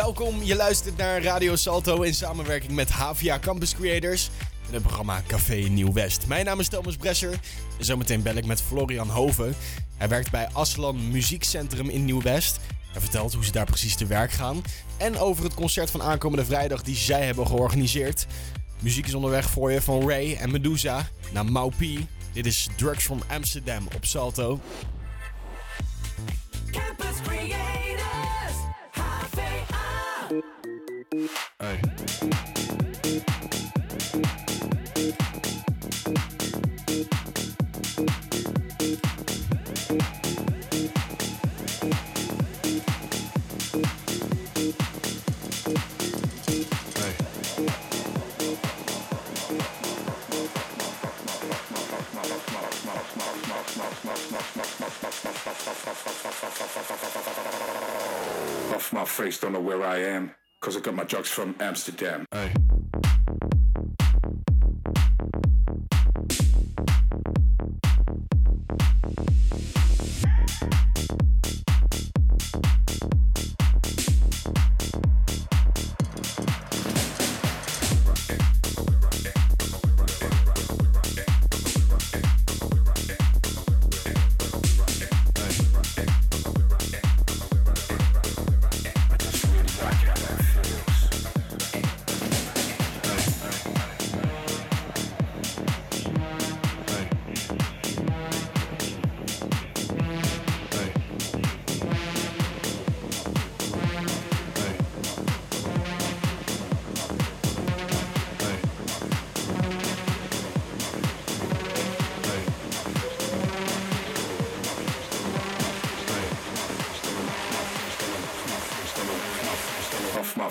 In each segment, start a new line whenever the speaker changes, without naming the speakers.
Welkom, je luistert naar Radio Salto in samenwerking met HVA Campus Creators en het programma Café Nieuw West. Mijn naam is Thomas Bresser en zometeen bel ik met Florian Hoven. Hij werkt bij Aslan Muziekcentrum in Nieuw West. Hij vertelt hoe ze daar precies te werk gaan en over het concert van aankomende vrijdag die zij hebben georganiseerd. Muziek is onderweg voor je van Ray en Medusa naar Maupi. Dit is Drugs from Amsterdam op Salto.
From Amsterdam.
Hey.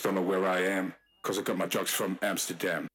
My don't know where I am. Cause I got my drugs from Amsterdam.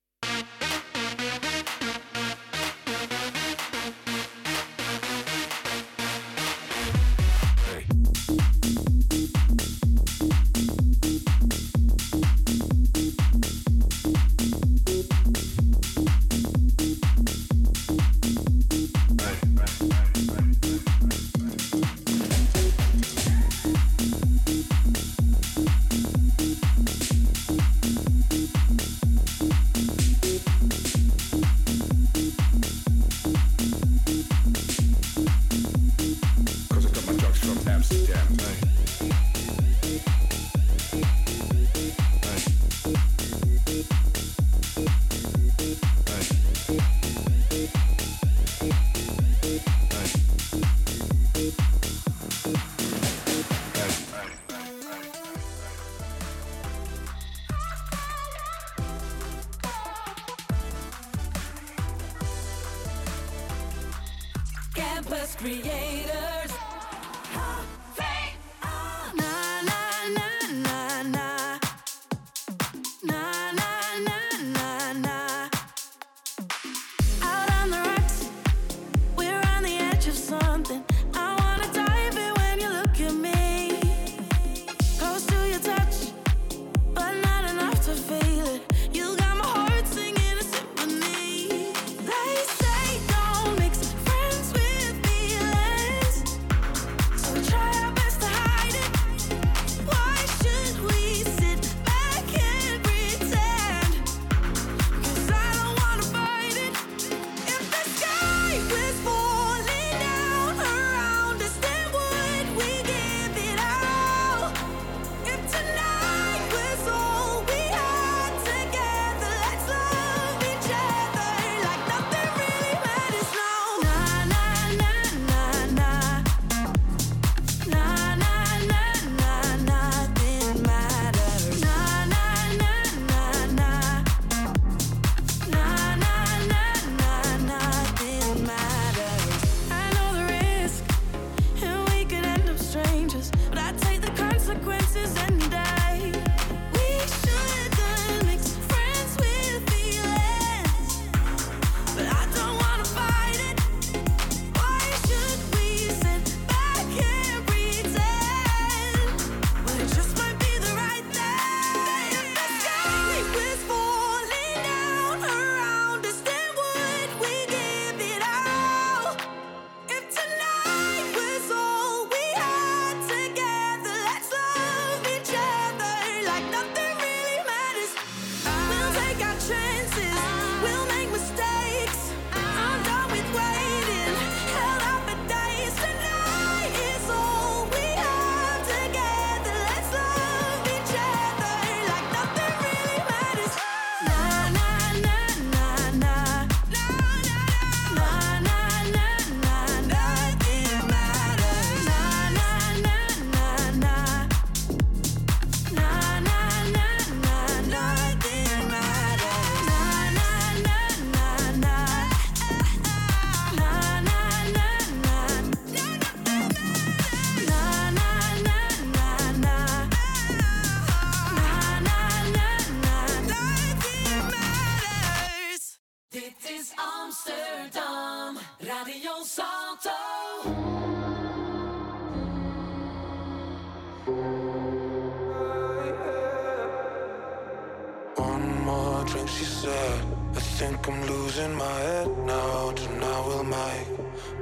Think I'm losing my head now. Tonight we'll make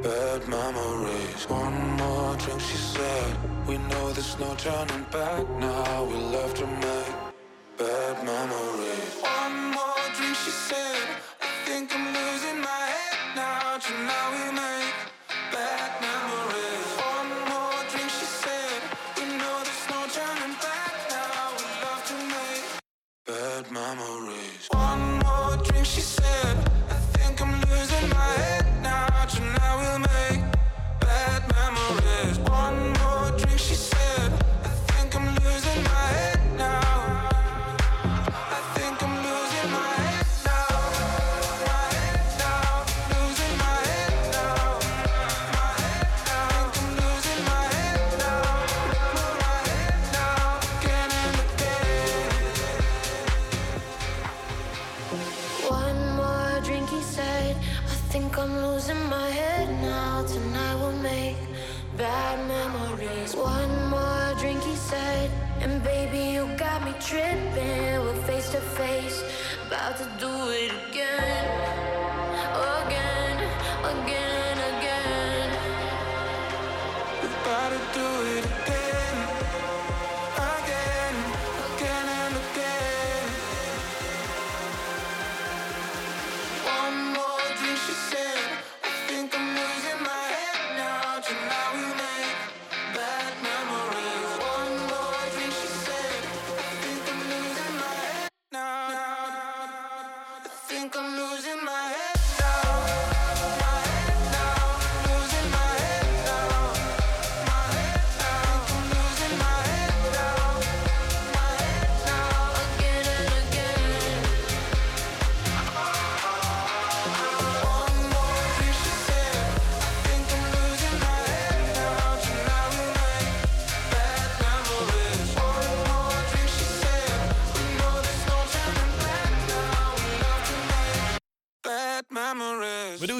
bad memories. One more drink, she said. We know there's no turning back now. We love to make think I'm losing my head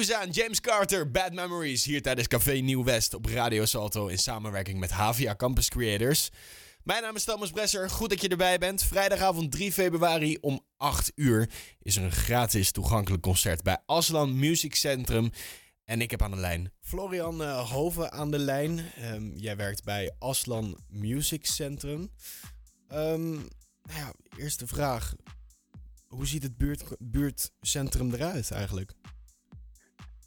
Medusa James Carter, Bad Memories, hier tijdens Café Nieuw West op Radio Salto in samenwerking met Havia Campus Creators. Mijn naam is Thomas Bresser, goed dat je erbij bent. Vrijdagavond 3 februari om 8 uur is er een gratis toegankelijk concert bij Aslan Music Centrum. En ik heb aan de lijn Florian eh, Hoven aan de lijn. Ehm, jij werkt bij Aslan Music Centrum. Nou ja, eerste vraag. Hoe ziet het buurt, buurtcentrum eruit eigenlijk?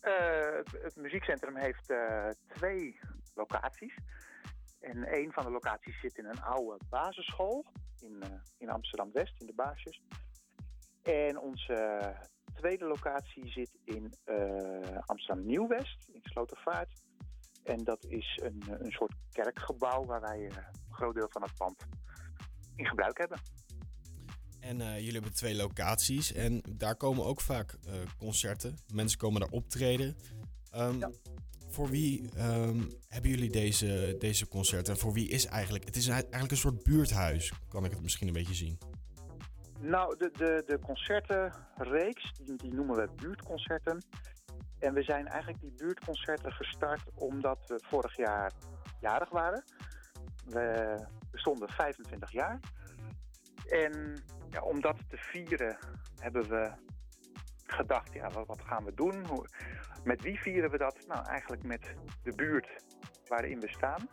Eh, het, muziekcentrum heeft eh, twee locaties. En een van de locaties zit in een oude basisschool in, eh, in Amsterdam-West, in de Baasjes. En onze tweede locatie zit in Amsterdam-Nieuw-West, in Slotervaart. En dat is een, een soort kerkgebouw waar wij een groot deel van het pand in gebruik hebben.
En eh, jullie hebben twee locaties en daar komen ook vaak eh, concerten. Mensen komen daar optreden. Ehm,
Ja.
Voor wie ehm, hebben jullie deze, deze concerten? En voor wie is eigenlijk... Het is eigenlijk een soort buurthuis, kan ik het misschien een beetje zien.
Nou, de, de, de concertenreeks, die, die noemen we buurtconcerten. En we zijn eigenlijk die buurtconcerten gestart omdat we vorig jaar jarig waren. We bestonden 25 jaar. En ja, om dat te vieren hebben we gedacht, ja, wat, gaan we doen? Hoe, met wie vieren we dat? Nou, eigenlijk met de buurt waarin we staan.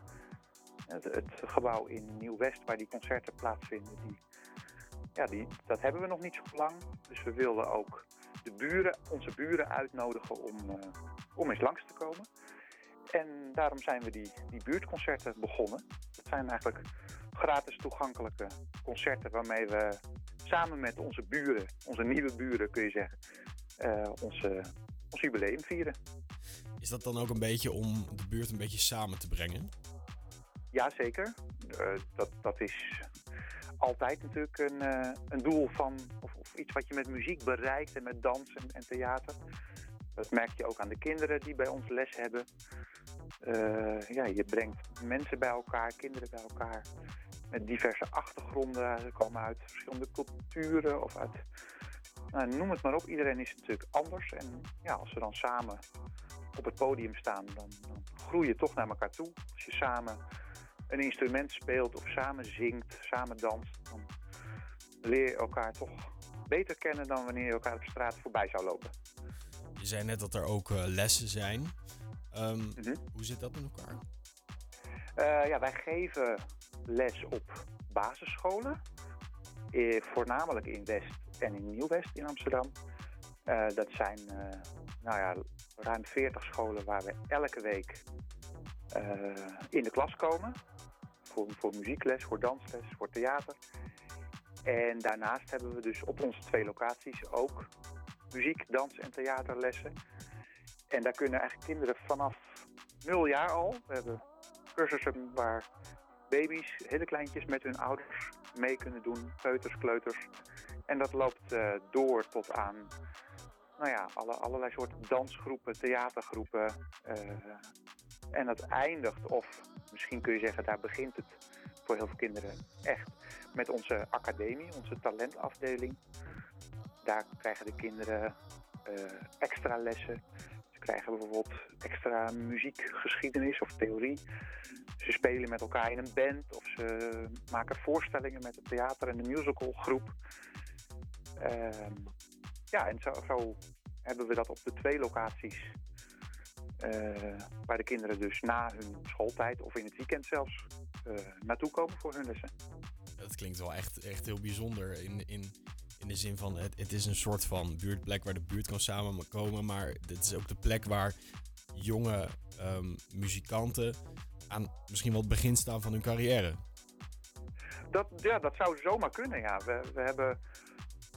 Het, het gebouw in Nieuw-West waar die concerten plaatsvinden, die, ja, die, dat hebben we nog niet zo lang. Dus we wilden ook de buren, onze buren uitnodigen om, eh, om eens langs te komen. En daarom zijn we die, die buurtconcerten begonnen. Dat zijn eigenlijk gratis toegankelijke concerten waarmee we samen met onze buren, onze nieuwe buren kun je zeggen, eh, onze, ons jubileum vieren.
Is dat dan ook een beetje om de buurt een beetje samen te brengen?
Jazeker, Eh dat, dat is altijd natuurlijk een, eh, een doel van, of, of iets wat je met muziek bereikt en met dans en, en theater. Dat merk je ook aan de kinderen die bij ons les hebben. Eh, ja, je brengt mensen bij elkaar, kinderen bij elkaar. Met diverse achtergronden. Ze komen uit verschillende culturen of uit. Nou, noem het maar op. Iedereen is natuurlijk anders. En ja, als we dan samen op het podium staan, dan, dan groei je toch naar elkaar toe. Als je samen een instrument speelt of samen zingt, samen danst, dan leer je elkaar toch beter kennen dan wanneer je elkaar op straat voorbij zou lopen.
Je zei net dat er ook eh, lessen zijn. Ehm,
Mhm.
Hoe zit dat in elkaar?
Eh, ja, wij geven les op basisscholen. Eh, voornamelijk in West en in Nieuw-West in Amsterdam. Eh, dat zijn nou ja, ruim 40 scholen waar we elke week in de klas komen. Voor, voor muziekles, voor dansles, voor theater. En daarnaast hebben we dus op onze twee locaties ook muziek, dans en theaterlessen. En daar kunnen eigenlijk kinderen vanaf nul jaar al. We hebben cursussen waar baby's, hele kleintjes met hun ouders mee kunnen doen, peuters, kleuters. En dat loopt eh, door tot aan nou ja, alle, allerlei soorten dansgroepen, theatergroepen. eh, en dat eindigt, of misschien kun je zeggen, daar begint het voor heel veel kinderen echt met onze academie, onze talentafdeling. Daar krijgen de kinderen eh, extra lessen. Krijgen bijvoorbeeld extra muziekgeschiedenis of theorie. Ze spelen met elkaar in een band of ze maken voorstellingen met het theater en de musicalgroep. Ehm ja, en zo, zo hebben we dat op de twee locaties. eh, waar de kinderen dus na hun schooltijd of in het weekend zelfs eh, naartoe komen voor hun lessen.
Dat klinkt wel echt, echt heel bijzonder. In, in, in de zin van, het, het is een soort van buurtplek waar de buurt kan samenkomen. Maar dit is ook de plek waar jonge ehm, muzikanten aan misschien wel het begin staan van hun carrière.
Dat, ja, dat zou zomaar kunnen, ja. We, we hebben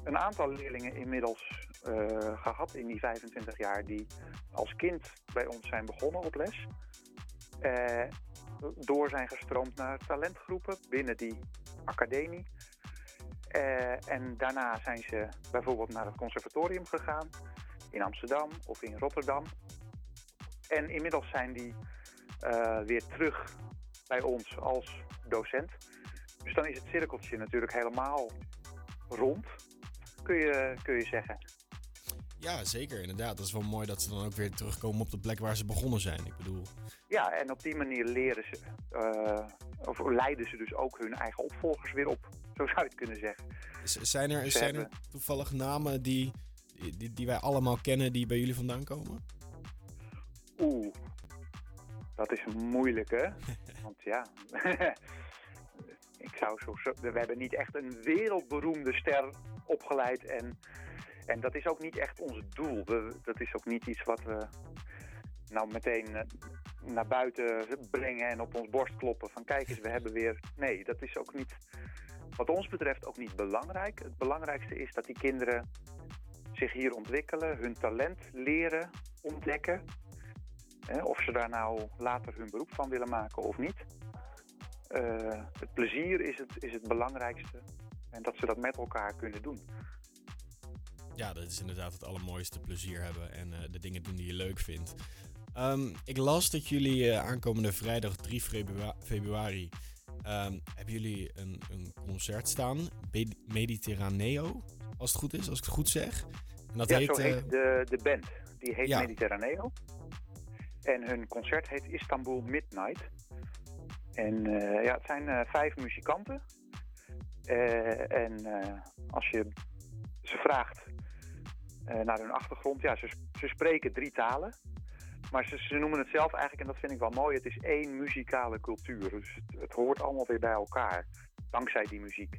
een aantal leerlingen inmiddels eh, gehad in die 25 jaar die als kind bij ons zijn begonnen op les. Eh, door zijn gestroomd naar talentgroepen binnen die academie. Eh, en daarna zijn ze bijvoorbeeld naar het conservatorium gegaan in Amsterdam of in Rotterdam. En inmiddels zijn die eh, weer terug bij ons als docent. Dus dan is het cirkeltje natuurlijk helemaal rond, kun je, kun je zeggen.
Ja, zeker, inderdaad. Dat is wel mooi dat ze dan ook weer terugkomen op de plek waar ze begonnen zijn. Ik bedoel,
Ja, en op die manier leren ze, eh, of leiden ze dus ook hun eigen opvolgers weer op. Zo zou je het kunnen zeggen.
z- zijn er, zijn er toevallig namen die, die, die wij allemaal kennen die bij jullie vandaan komen?
Oeh, dat is moeilijk, hè? Want ja, ik zou zo, zo- we hebben niet echt een wereldberoemde ster opgeleid en, en dat is ook niet echt ons doel. We, dat is ook niet iets wat we nou meteen eh, naar buiten brengen en op ons borst kloppen van kijk eens, we hebben weer... Nee, dat is ook niet, wat ons betreft ook niet belangrijk. Het belangrijkste is dat die kinderen zich hier ontwikkelen, hun talent leren ontdekken. Of ze daar nou later hun beroep van willen maken of niet. Eh, het plezier is het, is het belangrijkste. En dat ze dat met elkaar kunnen doen.
Ja, dat is inderdaad het allermooiste plezier hebben en eh, de dingen doen die je leuk vindt. Ehm, ik las dat jullie eh, aankomende vrijdag 3 februari, ehm, hebben jullie een, een concert staan, Mediterraneo, als het goed is, als ik het goed zeg. En dat
ja,
heet,
zo
eh,
de, de band. Die heet
ja.
Mediterraneo. En hun concert heet Istanbul Midnight. En eh, ja, het zijn eh, vijf muzikanten. En als je ze vraagt naar hun achtergrond, ja, ze, ze spreken drie talen. Maar ze, noemen het zelf eigenlijk, en dat vind ik wel mooi, het is één muzikale cultuur. Dus het, het hoort allemaal weer bij elkaar, dankzij die muziek.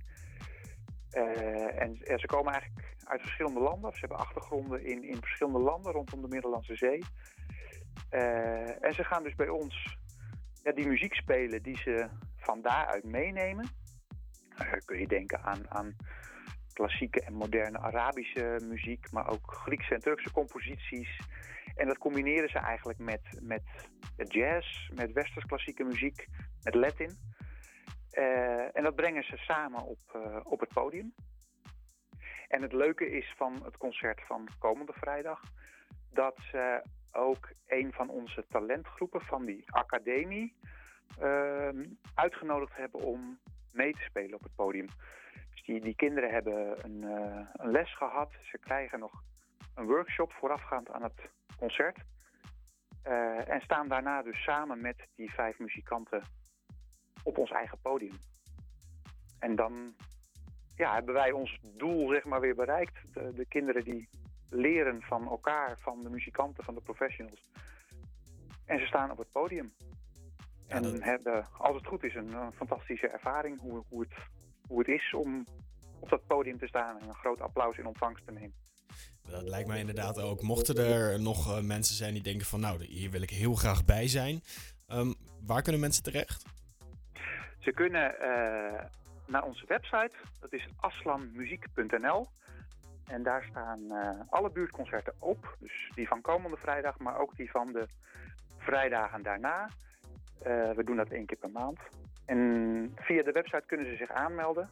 Eh, en ze komen eigenlijk uit verschillende landen. Ze hebben achtergronden in, in verschillende landen rondom de Middellandse Zee. Eh, en ze gaan dus bij ons die muziek spelen die ze van daaruit meenemen. Eh, kun je denken aan, aan klassieke en moderne Arabische muziek, maar ook Griekse en Turkse composities. En dat combineren ze eigenlijk met, met jazz, met westers klassieke muziek, met Latin. Eh, en dat brengen ze samen op, eh, op het podium. En het leuke is van het concert van komende vrijdag dat ze ook een van onze talentgroepen van die academie ehm, uitgenodigd hebben om mee te spelen op het podium. Dus die, die kinderen hebben een, eh, een les gehad. Ze krijgen nog een workshop voorafgaand aan het concert. Eh, en staan daarna dus samen met die vijf muzikanten op ons eigen podium. En dan ja, hebben wij ons doel zeg maar weer bereikt. De, de kinderen die leren van elkaar, van de muzikanten, van de professionals. En ze staan op het podium. En
dat-
hebben, als het goed is, een, eh, fantastische ervaring hoe, hoe, het, hoe het is om op dat podium te staan en een groot applaus in ontvangst te nemen.
Dat lijkt mij inderdaad ook. Mochten er nog eh, mensen zijn die denken van nou, hier wil ik heel graag bij zijn. Ehm, waar kunnen mensen terecht?
Ze kunnen eh, naar onze website, dat is aslanmuziek.nl. En daar staan eh, alle buurtconcerten op. Dus die van komende vrijdag, maar ook die van de vrijdagen daarna. We doen dat één keer per maand. En via de website kunnen ze zich aanmelden.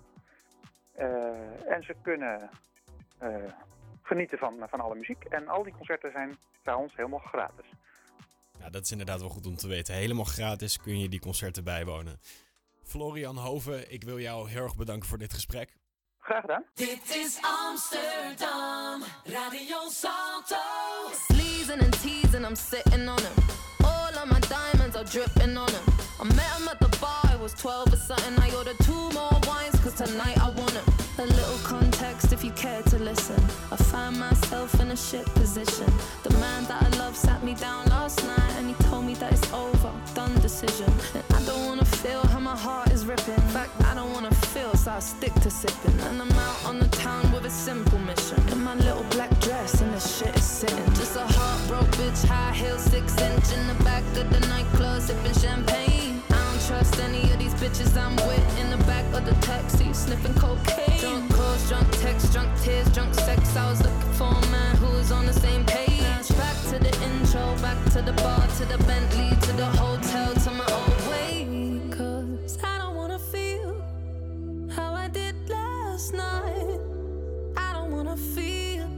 En ze kunnen genieten van, van alle muziek. En al die concerten zijn bij ons helemaal gratis.
Ja, dat is inderdaad wel goed om te weten. Helemaal gratis kun je die concerten bijwonen. Florian Hoven, ik wil jou heel erg bedanken voor dit gesprek.
Graag gedaan.
Dit is Amsterdam, Radio Salto.
Sleazing and teasing, I'm sitting on him. All of my diamonds are dripping on him. I met him at the bar, I was 12 or something. I ordered two more wines, cause tonight I want him. A little context if you care to listen. I find myself in a shit position. The man that I love sat me down last night and he told me that it's over, done decision. And I don't wanna feel how my heart is ripping. In fact, I don't wanna feel, so I stick to sipping. And I'm out on the town with a simple mission. In my little black dress and the shit is sitting. Just a heartbroken bitch, high heel, six inch in the back of the nightclub, sipping champagne. Trust any of these bitches I'm with in the back of the taxi, sniffing cocaine. Drunk calls, drunk texts, drunk tears, drunk sex. I was looking for a man who was on the same page. Back to the intro, back to the bar, to the Bentley, to the hotel, to my old way. Cause I don't wanna feel how I did last night. I don't wanna feel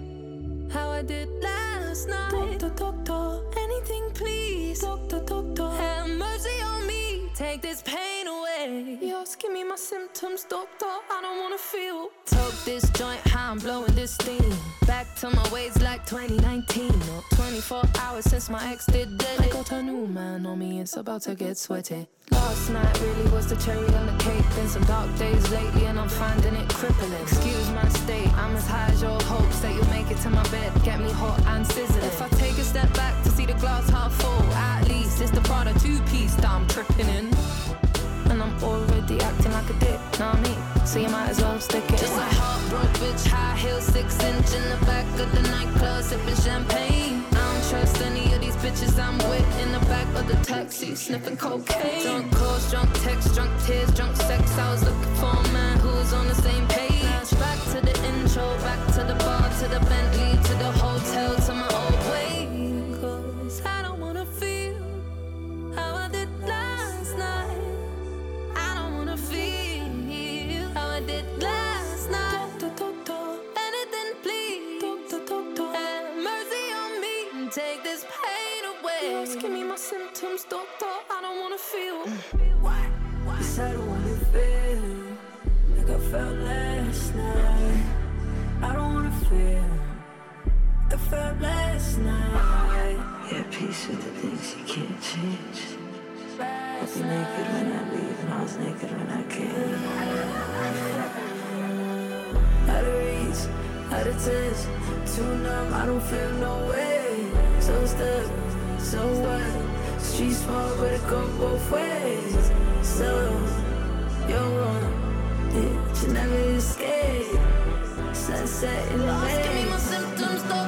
how I did last night. Doctor, doctor, anything please. Doctor, doctor, have mercy on me. Take this pain away. Yes, give me my symptoms, doctor. I don't wanna feel. Took this joint, how I'm blowing this steam. Back to my ways like 2019. Or 24 hours since my ex did dead. I got a new man on me, it's about to get sweaty. Last night really was the cherry on the cake. Been some dark days lately, and I'm finding it crippling. Excuse my state, I'm as high as your hopes that you'll make it to my bed. Get me hot and sizzling. If I take a step back the glass half full, at least it's the Prada two piece that I'm tripping in. And I'm already acting like a dick, know what I mean? So you might as well stick it. Just a heartbroken bitch, high heel, six inch in the back of the nightclub, sipping champagne. I don't trust any of these bitches I'm with in the back of the taxi, sniffing cocaine. Drunk calls, drunk texts, drunk tears, drunk
change. I was naked when I leave, and I was naked when I came. Out of reach, out of touch, too numb, I don't feel no way. So stuck, so what? Street smart, but it go both ways. So, you're one, yeah, you never escape. Sunset in the
Lost, give me my symptoms, doctor.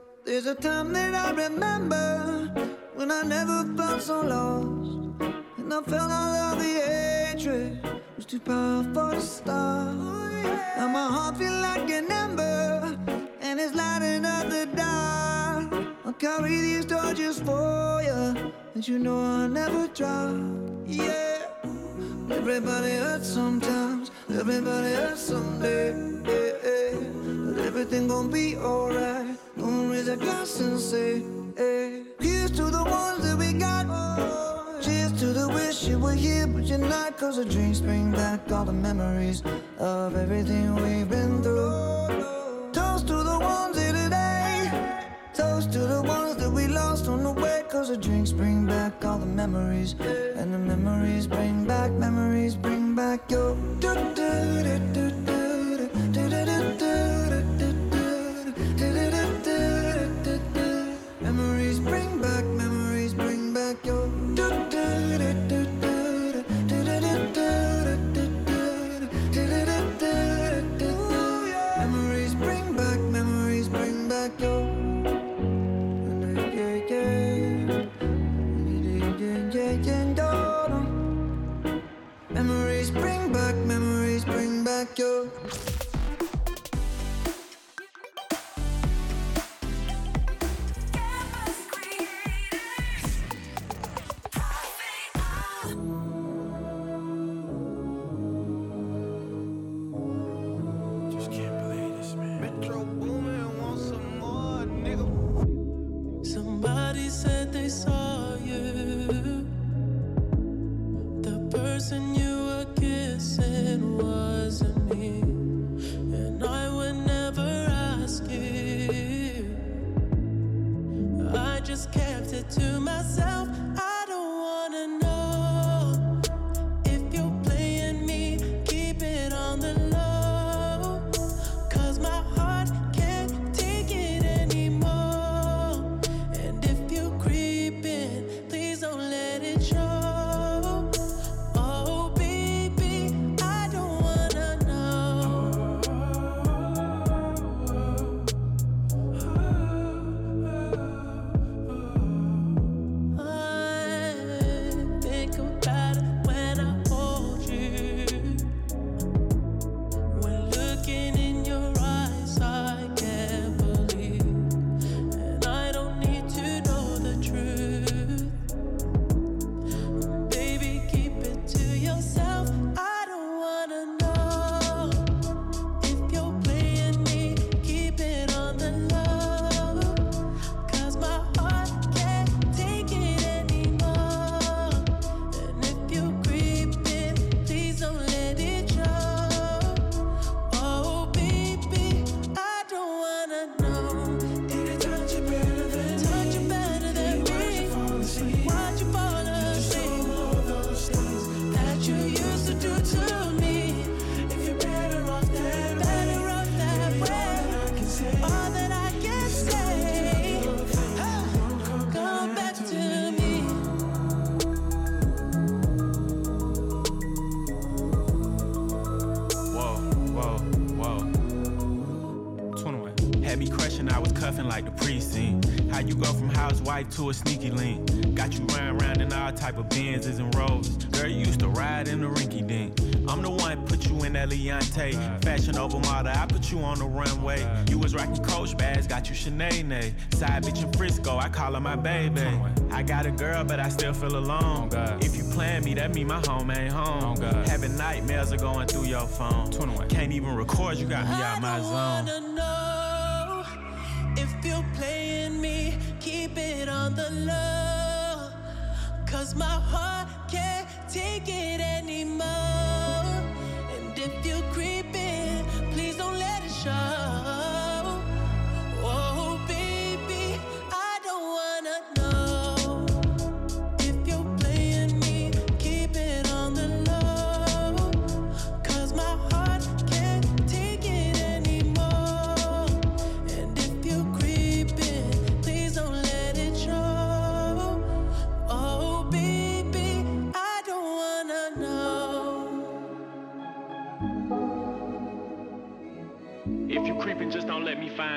There's a time that I remember when I never felt so lost. And I felt all of the hatred was too powerful to stop. Now my heart feel like an ember and it's lighting up the dark. I'll carry these torches for you, and you know I'll never drop. Yeah. Everybody hurts sometimes, everybody hurts someday. Yeah, yeah. But everything gon' be alright. Gonna raise a glass and say, hey. Here's to the ones that we got. Cheers to the wish you were here, but you're not. Cause the drinks bring back all the memories of everything we've been through. Toast to the ones here today. Toast to the ones that we lost on the way. Cause the drinks bring back all the memories. And the memories bring back, memories bring back your.
To a sneaky link? Got you running around in all type of Benzes and Rovers. Girl, you used to ride in the rinky dink. I'm the one put you in that Leontay. Fashion over model, I put you on the runway. You was rocking Coach bags, got you Sinead. Side bitch in Frisco, I call her my baby. I got a girl, but I still feel alone. If you plan me, that mean my home ain't home. Having nightmares are going through your phone. Can't even record, you got me out my zone.
wanna know if you're Cause my heart can't take it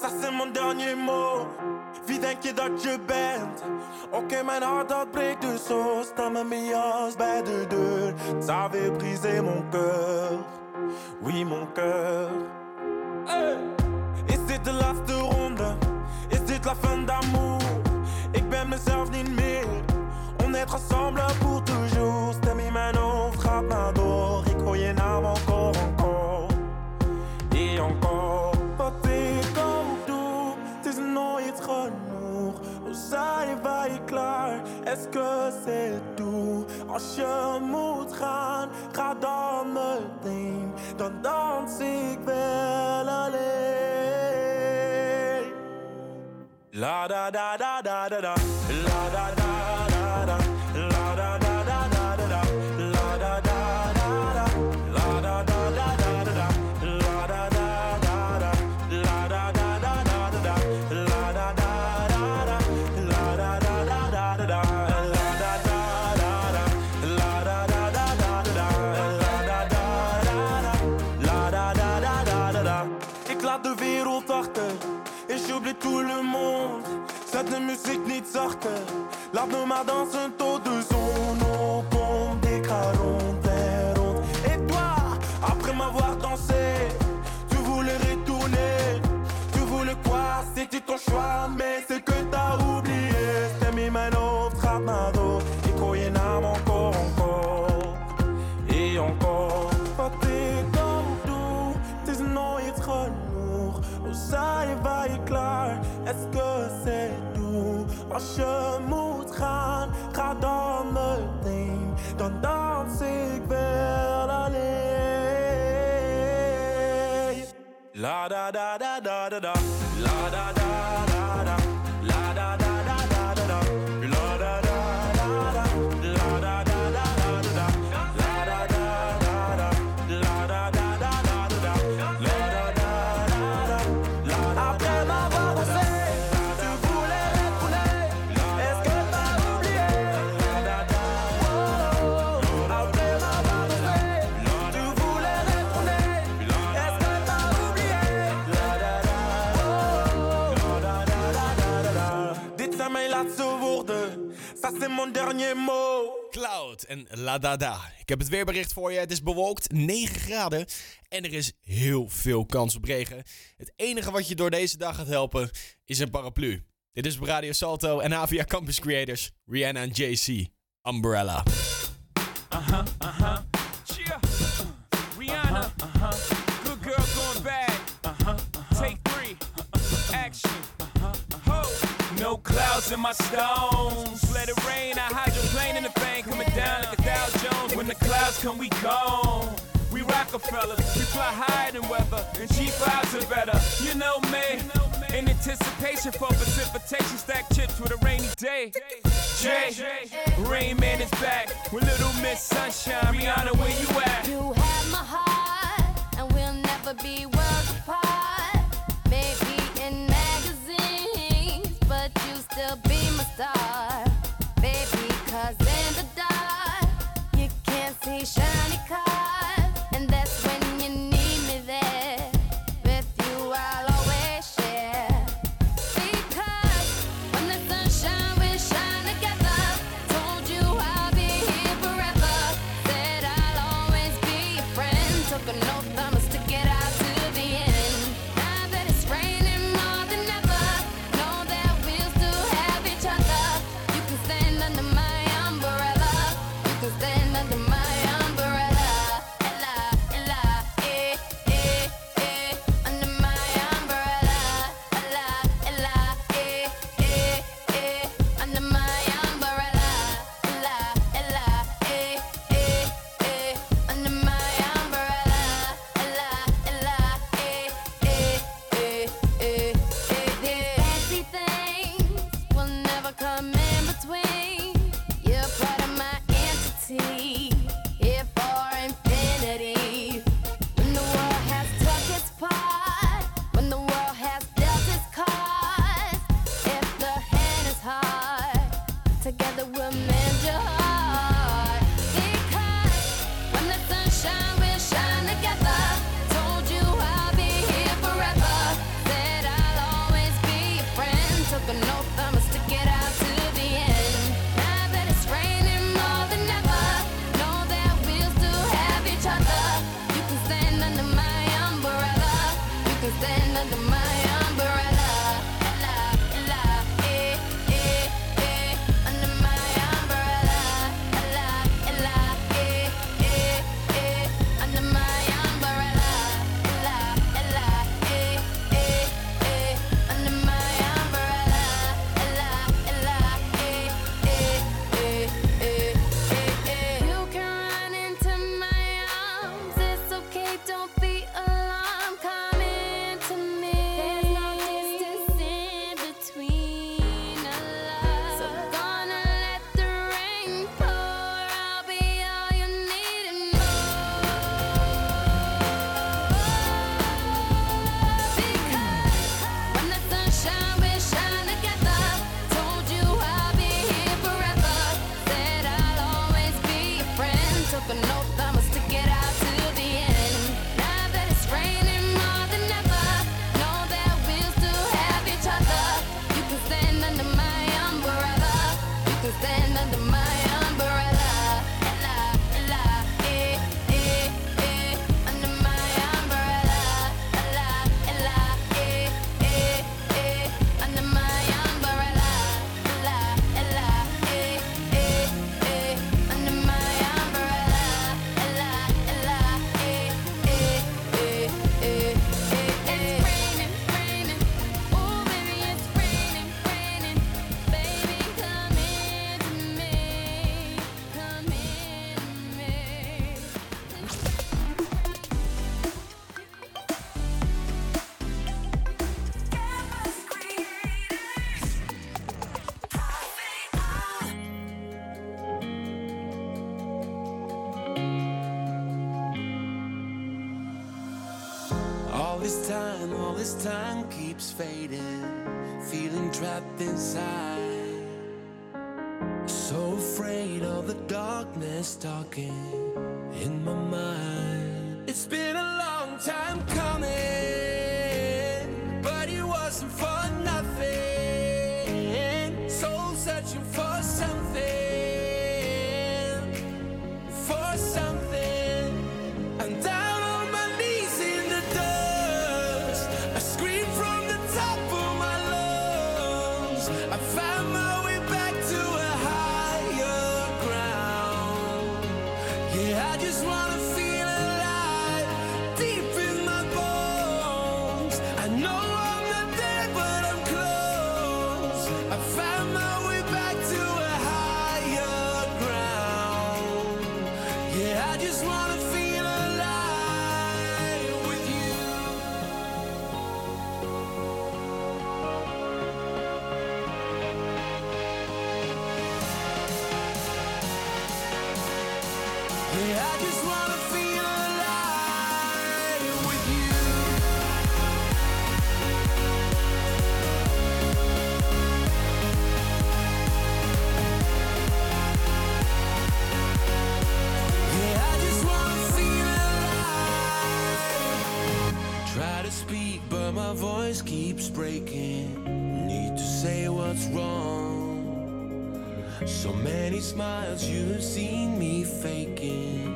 dat zijn mijn dernier mot. Wie denk je dat je bent? Oké, mijn hart dat breekt dus zo. Sta met mijn jas bij de deur. Ça avait brisé mon cœur. Oui, mon cœur. Hey. Is dit de laatste ronde? Is dit la fin d'amour? Ik ben mezelf niet meer. On est ensemble pour toujours. Stem in mijn hoofd gaat maar door. Ik hoor je naam encore, Hoe zijn wij klaar? Est-ce que c'est tout? Als je moet gaan, ga dan meteen. Dan dans ik wel alleen. La da da da da da da. La da da tout le monde. Cette musique ni de sorte, l'art de danse un taux de zone. On des des. Et toi, après m'avoir dansé, tu voulais retourner. Tu voulais quoi? C'était ton choix, mais c'est que klaar? C'est tout? Als je moet gaan, ga dan meteen. Dan dans ik wel alleen. La da da da da da da. La da da laatste woorden. Ça c'est mon dernier mot.
Cloud en La Dada. Ik heb het weerbericht voor je. Het is bewolkt, 9 graden. En er is heel veel kans op regen. Het enige wat je door deze dag gaat helpen is een paraplu. Dit is Radio Salto en Avia Campus Creators. Rihanna en JC. Umbrella.
Uh-huh, uh-huh. Cheer. Rihanna. Uh-huh. Good clouds in my stones. Let it rain. I hydroplane in the bank. Coming down like a Dow Jones. When the clouds come, we gone. We Rockefellers. We fly higher than weather. And G5s are better. You know me.
In anticipation for precipitation, stack chips with a rainy day. Jay, Rain Man is back with Little Miss Sunshine. Rihanna, where you at?
You have my heart,
just wanna
So many smiles you've seen me faking.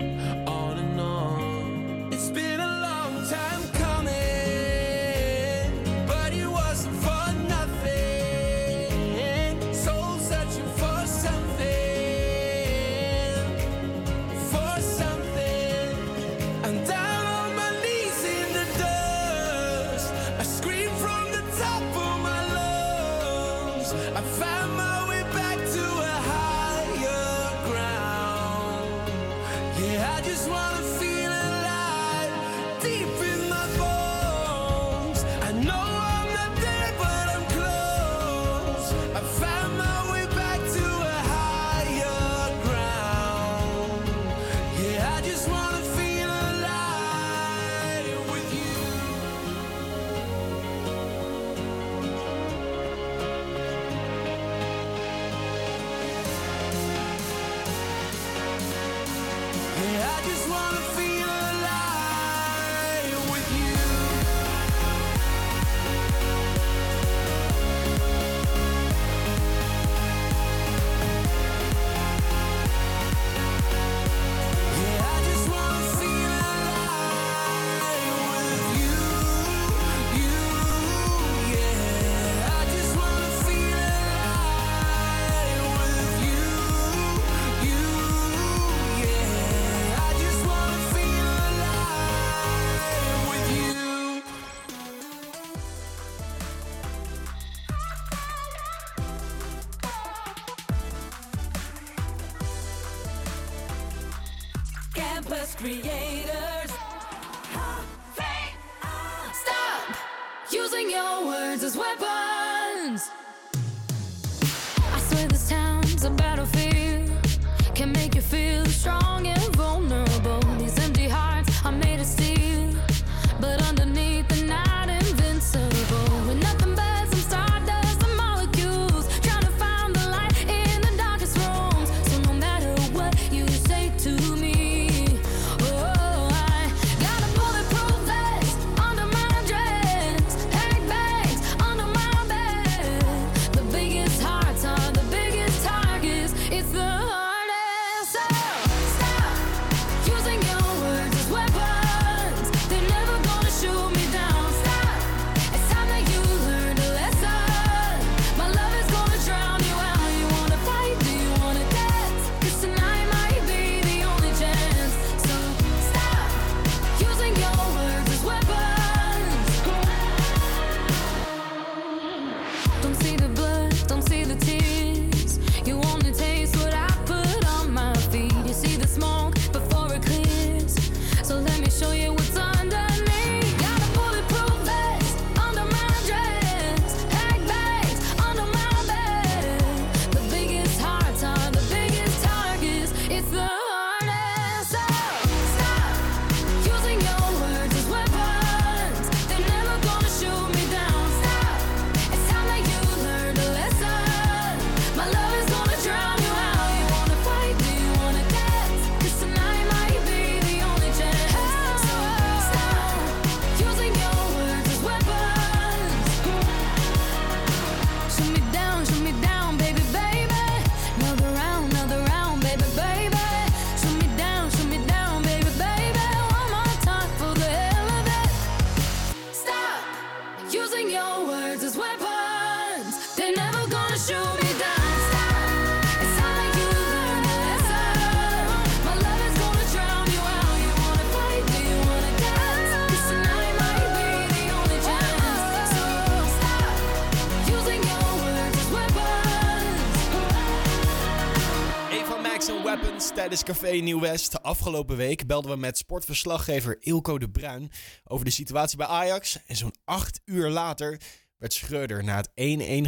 Café Nieuw-West. Afgelopen week belden we met sportverslaggever Ilko de Bruin over de situatie bij Ajax. En zo'n acht uur later werd Schreuder na het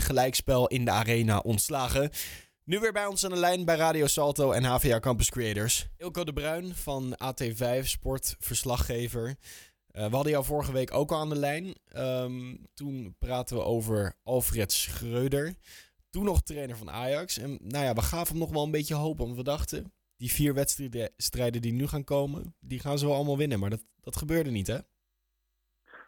1-1 gelijkspel in de arena ontslagen. Nu weer bij ons aan de lijn bij Radio Salto en HVA Campus Creators. Ilko de Bruin van AT5, sportverslaggever. Eh, we hadden jou vorige week ook al aan de lijn. Ehm, toen praten we over Alfred Schreuder. Toen nog trainer van Ajax. En nou ja, we gaven hem nog wel een beetje hoop. Want we dachten, die vier wedstrijden die nu gaan komen, die gaan ze wel allemaal winnen. Maar dat, dat gebeurde niet, hè?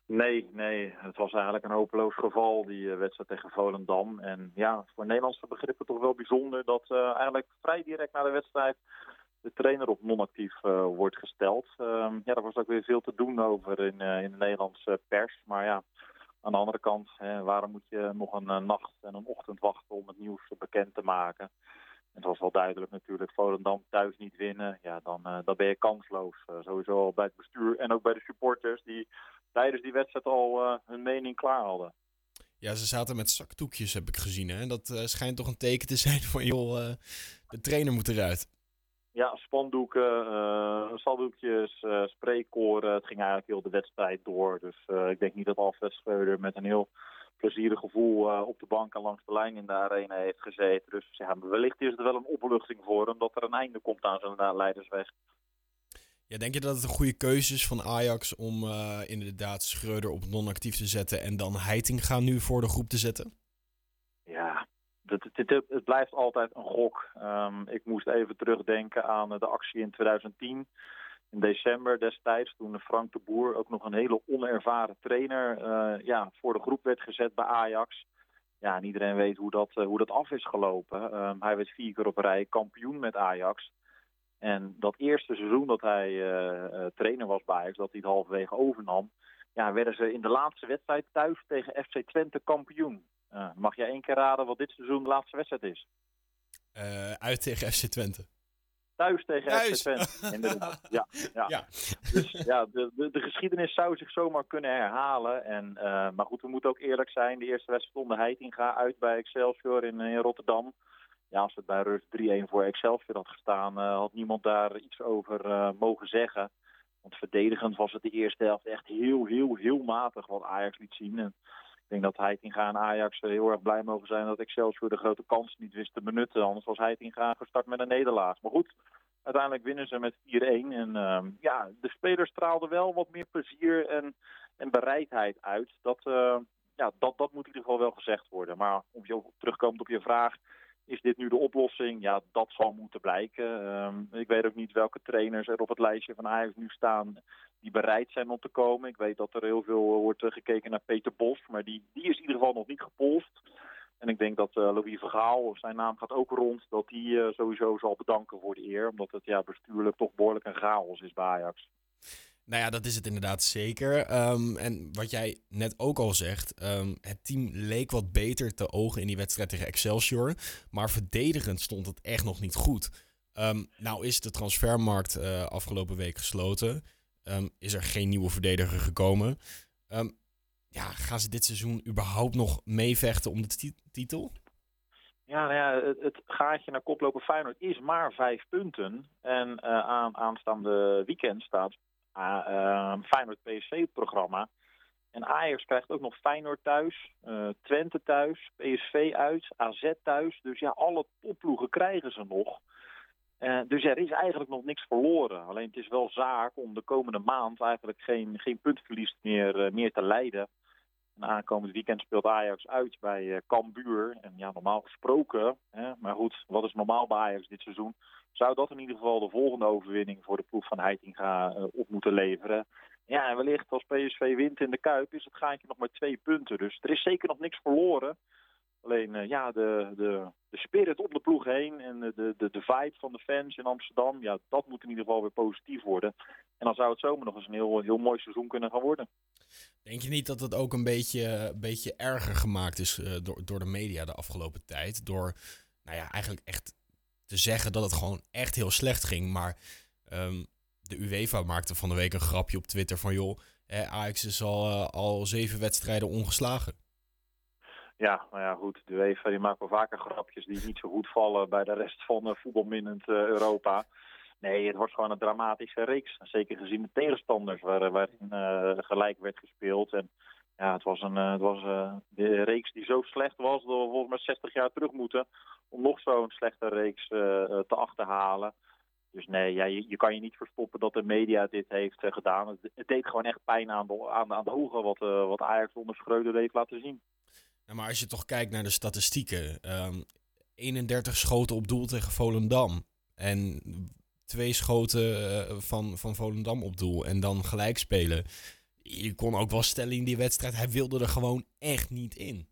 Nee, nee. Het was eigenlijk een hopeloos geval, die eh, wedstrijd tegen Volendam. En ja, voor Nederlandse begrippen toch wel bijzonder dat eh, eigenlijk vrij direct na de wedstrijd de trainer op non-actief eh, wordt gesteld. Ehm, ja, daar was ook weer veel te doen over in, in de Nederlandse pers. Maar ja, aan de andere kant, hè, waarom moet je nog een nacht en een ochtend wachten om het nieuws bekend te maken? En het was wel duidelijk natuurlijk, Volendam thuis niet winnen, ja, dan, eh, dan ben je kansloos. Eh, sowieso al bij het bestuur en ook bij de supporters die tijdens die wedstrijd al eh, hun mening klaar hadden.
Ja, ze zaten met zakdoekjes, heb ik gezien. Hè? Dat schijnt toch een teken te zijn van, joh, de trainer moet eruit.
Ja, spandoeken, eh saldoekjes, spreekkoren. Het ging eigenlijk heel de wedstrijd door. Dus ik denk niet dat Alfred Schreuder met een heel plezierig gevoel eh, op de bank en langs de lijn in de arena heeft gezeten. Dus ja, wellicht is het wel een opluchting voor hem dat er een einde komt aan zijn eh, leidersweg.
Ja, denk je dat het een goede keuze is van Ajax om eh, inderdaad Schreuder op non-actief te zetten en dan Heitinga nu voor de groep te zetten?
Ja, het, het, het, het blijft altijd een gok. Ehm, ik moest even terugdenken aan de actie in 2010. In december destijds, toen Frank de Boer, ook nog een hele onervaren trainer, eh, ja, voor de groep werd gezet bij Ajax. Ja, en iedereen weet hoe dat, eh, hoe dat af is gelopen. Ehm, hij werd vier keer op rij kampioen met Ajax. En dat eerste seizoen dat hij eh, trainer was bij Ajax, dat hij het halverwege overnam, ja, werden ze in de laatste wedstrijd thuis tegen FC Twente kampioen. Mag jij één keer raden wat dit seizoen de laatste wedstrijd is?
Uit tegen FC Twente.
Thuis tegen
Thuis.
FC Twente. Ja, ja. Dus ja, de, de, de geschiedenis zou zich zomaar kunnen herhalen. En, eh, maar goed, we moeten ook eerlijk zijn. De eerste wedstrijd stond Heitinga uit bij Excelsior in, in Rotterdam. Ja, als het bij rust 3-1 voor Excelsior had gestaan, eh, had niemand daar iets over eh, mogen zeggen. Want verdedigend was het de eerste helft echt heel, heel, heel matig wat Ajax liet zien. En ik denk dat Heitinga en Ajax heel erg blij mogen zijn dat Excelsior de grote kans niet wist te benutten. Anders was Heitinga gestart met een nederlaag. Maar goed, uiteindelijk winnen ze met 4-1. En ehm, ja, de spelers straalden wel wat meer plezier en, en bereidheid uit. Dat, eh, ja, dat, dat moet in ieder geval wel gezegd worden. Maar om je terugkomend op je vraag, is dit nu de oplossing? Ja, dat zal moeten blijken. Ehm, ik weet ook niet welke trainers er op het lijstje van Ajax nu staan die bereid zijn om te komen. Ik weet dat er heel veel eh, wordt eh, gekeken naar Peter Bos, maar die, die is in ieder geval nog niet gepolst. En ik denk dat eh Louis Vergaal, zijn naam gaat ook rond, dat hij sowieso zal bedanken voor de eer. Omdat het ja, bestuurlijk toch behoorlijk een chaos is bij Ajax.
Nou ja, dat is het inderdaad zeker. Ehm, en wat jij net ook al zegt, ehm, het team leek wat beter te ogen in die wedstrijd tegen Excelsior. Maar verdedigend stond het echt nog niet goed. Ehm, nou is de transfermarkt eh, afgelopen week gesloten. Is er geen nieuwe verdediger gekomen. Ja, gaan ze dit seizoen überhaupt nog meevechten om de ti- titel?
Ja, nou ja, het, het gaatje naar koploper Feyenoord is maar vijf punten. En eh, aan, aanstaande weekend staat uh, Feyenoord PSV-programma. En Ajax krijgt ook nog Feyenoord thuis, eh, Twente thuis, PSV uit, AZ thuis. Dus ja, alle topploegen krijgen ze nog. Eh, dus er is eigenlijk nog niks verloren. Alleen het is wel zaak om de komende maand eigenlijk geen, geen puntverlies meer, eh, meer te leiden. En aankomend weekend speelt Ajax uit bij eh Cambuur. En ja, normaal gesproken, hè, maar goed, wat is normaal bij Ajax dit seizoen? Zou dat in ieder geval de volgende overwinning voor de ploeg van Heitinga eh, op moeten leveren? Ja, en wellicht als PSV wint in de Kuip is het gaatje nog maar twee punten. Dus er is zeker nog niks verloren. Alleen eh, ja, de, de, de spirit op de ploeg heen en de, de, de vibe van de fans in Amsterdam, ja, dat moet in ieder geval weer positief worden. En dan zou het zomaar nog eens een heel, heel mooi seizoen kunnen gaan worden.
Denk je niet dat het ook een beetje, een beetje erger gemaakt is eh, door, door de media de afgelopen tijd? Door, nou ja, eigenlijk echt te zeggen dat het gewoon echt heel slecht ging. Maar ehm, de UEFA maakte van de week een grapje op Twitter van... joh, eh, Ajax is al, eh, al zeven wedstrijden ongeslagen.
Ja, nou ja, goed. De UEFA die maakt wel vaker grapjes die niet zo goed vallen bij de rest van uh, voetbalminnend uh, Europa. Nee, het wordt gewoon een dramatische reeks. Zeker gezien de tegenstanders waar, waarin uh, gelijk werd gespeeld. En ja, het was een het was, de reeks die zo slecht was dat we volgens mij 60 jaar terug moeten om nog zo'n slechte reeks te achterhalen. Dus nee, ja, je, je, kan je niet verstoppen dat de media dit heeft gedaan. Het, deed gewoon echt pijn aan de, aan, aan de ogen wat, wat Ajax onder Schreuder heeft laten zien.
Ja, maar als je toch kijkt naar de statistieken. Um, 31 schoten op doel tegen Volendam. En twee schoten uh, van, van Volendam op doel. En dan gelijk spelen. je kon ook wel stellen in die wedstrijd, hij wilde er gewoon echt niet in.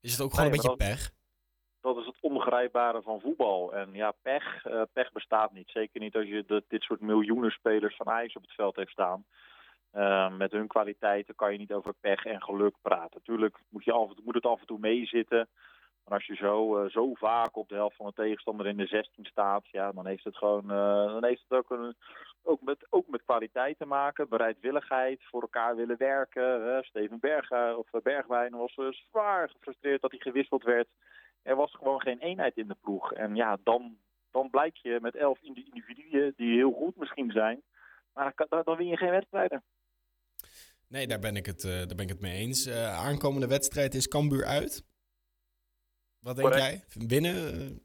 Is het ook gewoon
Nee,
een beetje
dat-
pech?
dat is het onbegrijpbare van voetbal. En ja, pech, eh, pech bestaat niet. Zeker niet als je de, dit soort miljoenen spelers van Ajax op het veld heeft staan. Eh, met hun kwaliteiten kan je niet over pech en geluk praten. Tuurlijk moet, je af, moet het af en toe meezitten. Maar als je zo, eh, zo vaak op de helft van de tegenstander in de 16 staat, ja, dan heeft het gewoon eh, dan heeft het ook, ook, met, ook met kwaliteit te maken. Bereidwilligheid, voor elkaar willen werken. hè. Steven Berga, of eh, Bergwijn was eh, zwaar gefrustreerd dat hij gewisseld werd. Er was gewoon geen eenheid in de ploeg. En ja, dan, dan blijk je met elf indi- individuen die heel goed misschien zijn. Maar dan, dan win je geen wedstrijden.
Nee, daar ben ik het, eh, daar ben ik het mee eens. Eh, aankomende wedstrijd is Cambuur uit. Wat denk
Correct.
jij? Winnen?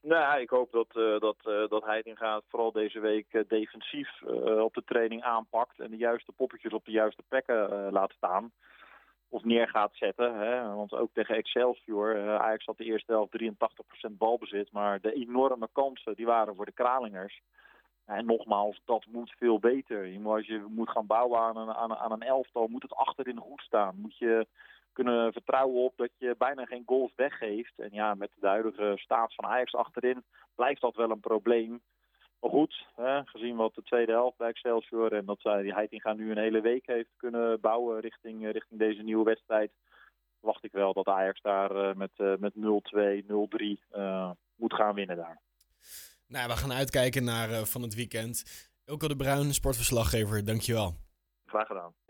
Nou, ik hoop dat, eh dat, eh dat Heitinga vooral deze week defensief op de training aanpakt. En de juiste poppetjes op de juiste plekken laat staan. Of neer gaat zetten. Hè? Want ook tegen Excelsior, Ajax had de eerste helft 83% balbezit. Maar de enorme kansen die waren voor de Kralingers. En nogmaals, dat moet veel beter. Als je moet gaan bouwen aan een, aan, aan een elftal, moet het achterin goed staan. Moet je kunnen vertrouwen op dat je bijna geen goals weggeeft. En ja, met de huidige staat van Ajax achterin blijft dat wel een probleem. Maar goed, hè, gezien wat de tweede helft bij Excelsior en dat zij die Heitinga nu een hele week heeft kunnen bouwen richting, eh, richting deze nieuwe wedstrijd, wacht ik wel dat Ajax daar eh, met, eh, met 0-2, 0-3 eh, moet gaan winnen daar.
Nou, we gaan uitkijken naar eh, van het weekend. Ilko de Bruin, sportverslaggever, dankjewel.
Graag gedaan.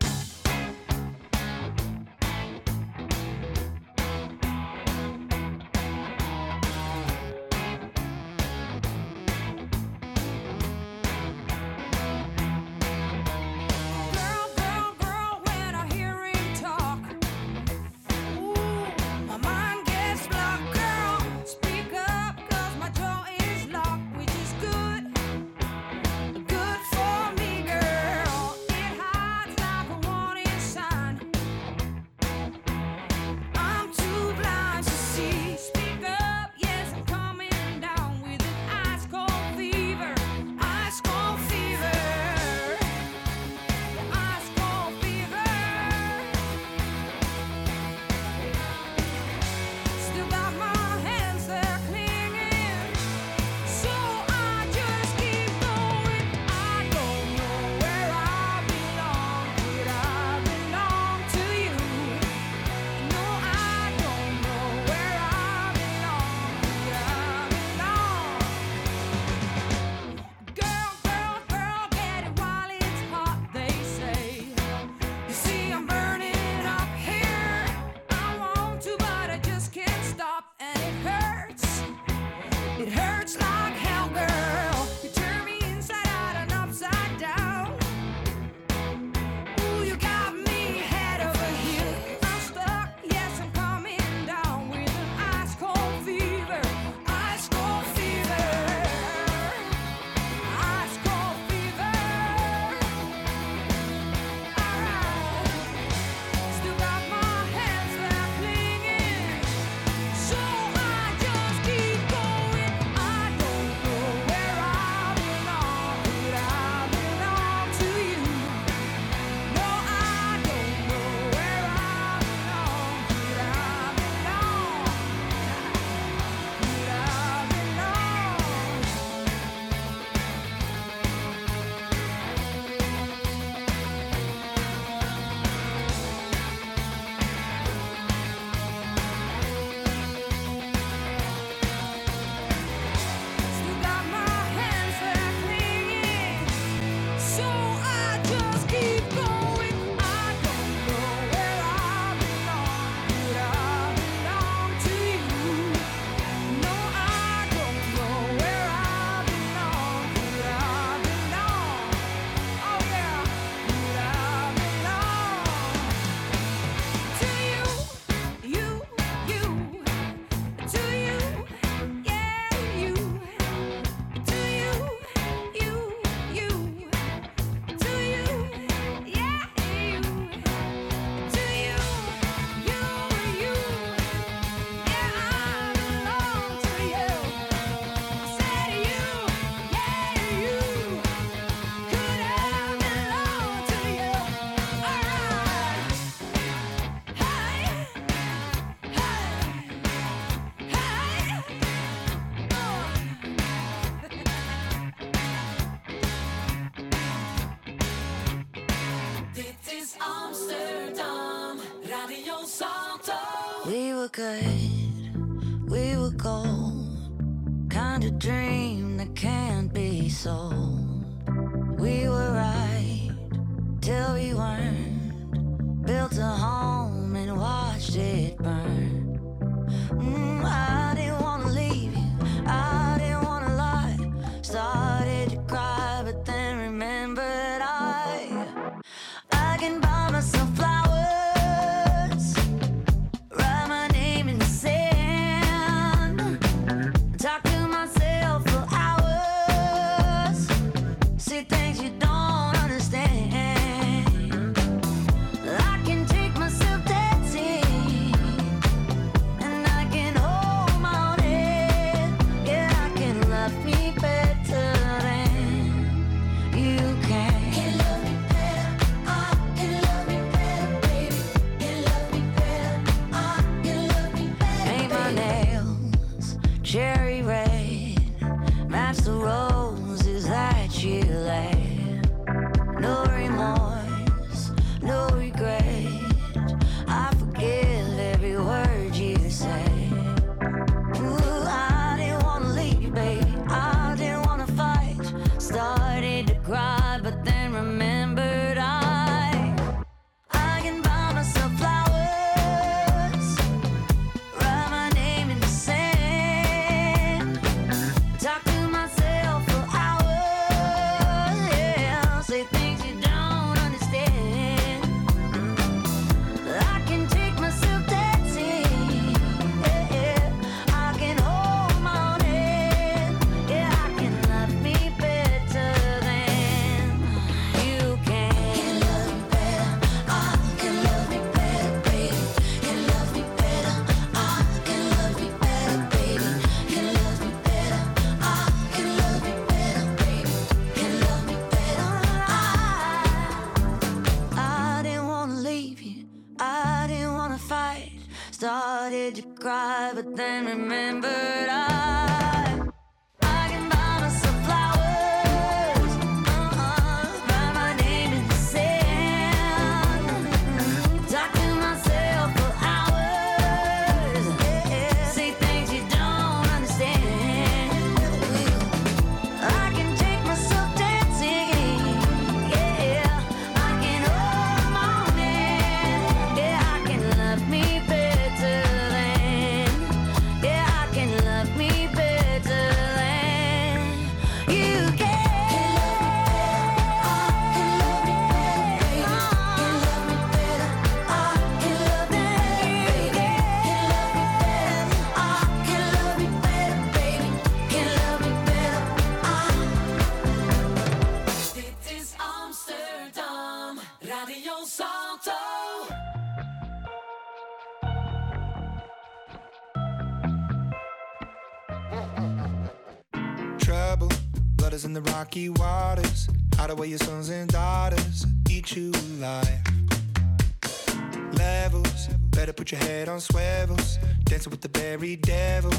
With the buried devil.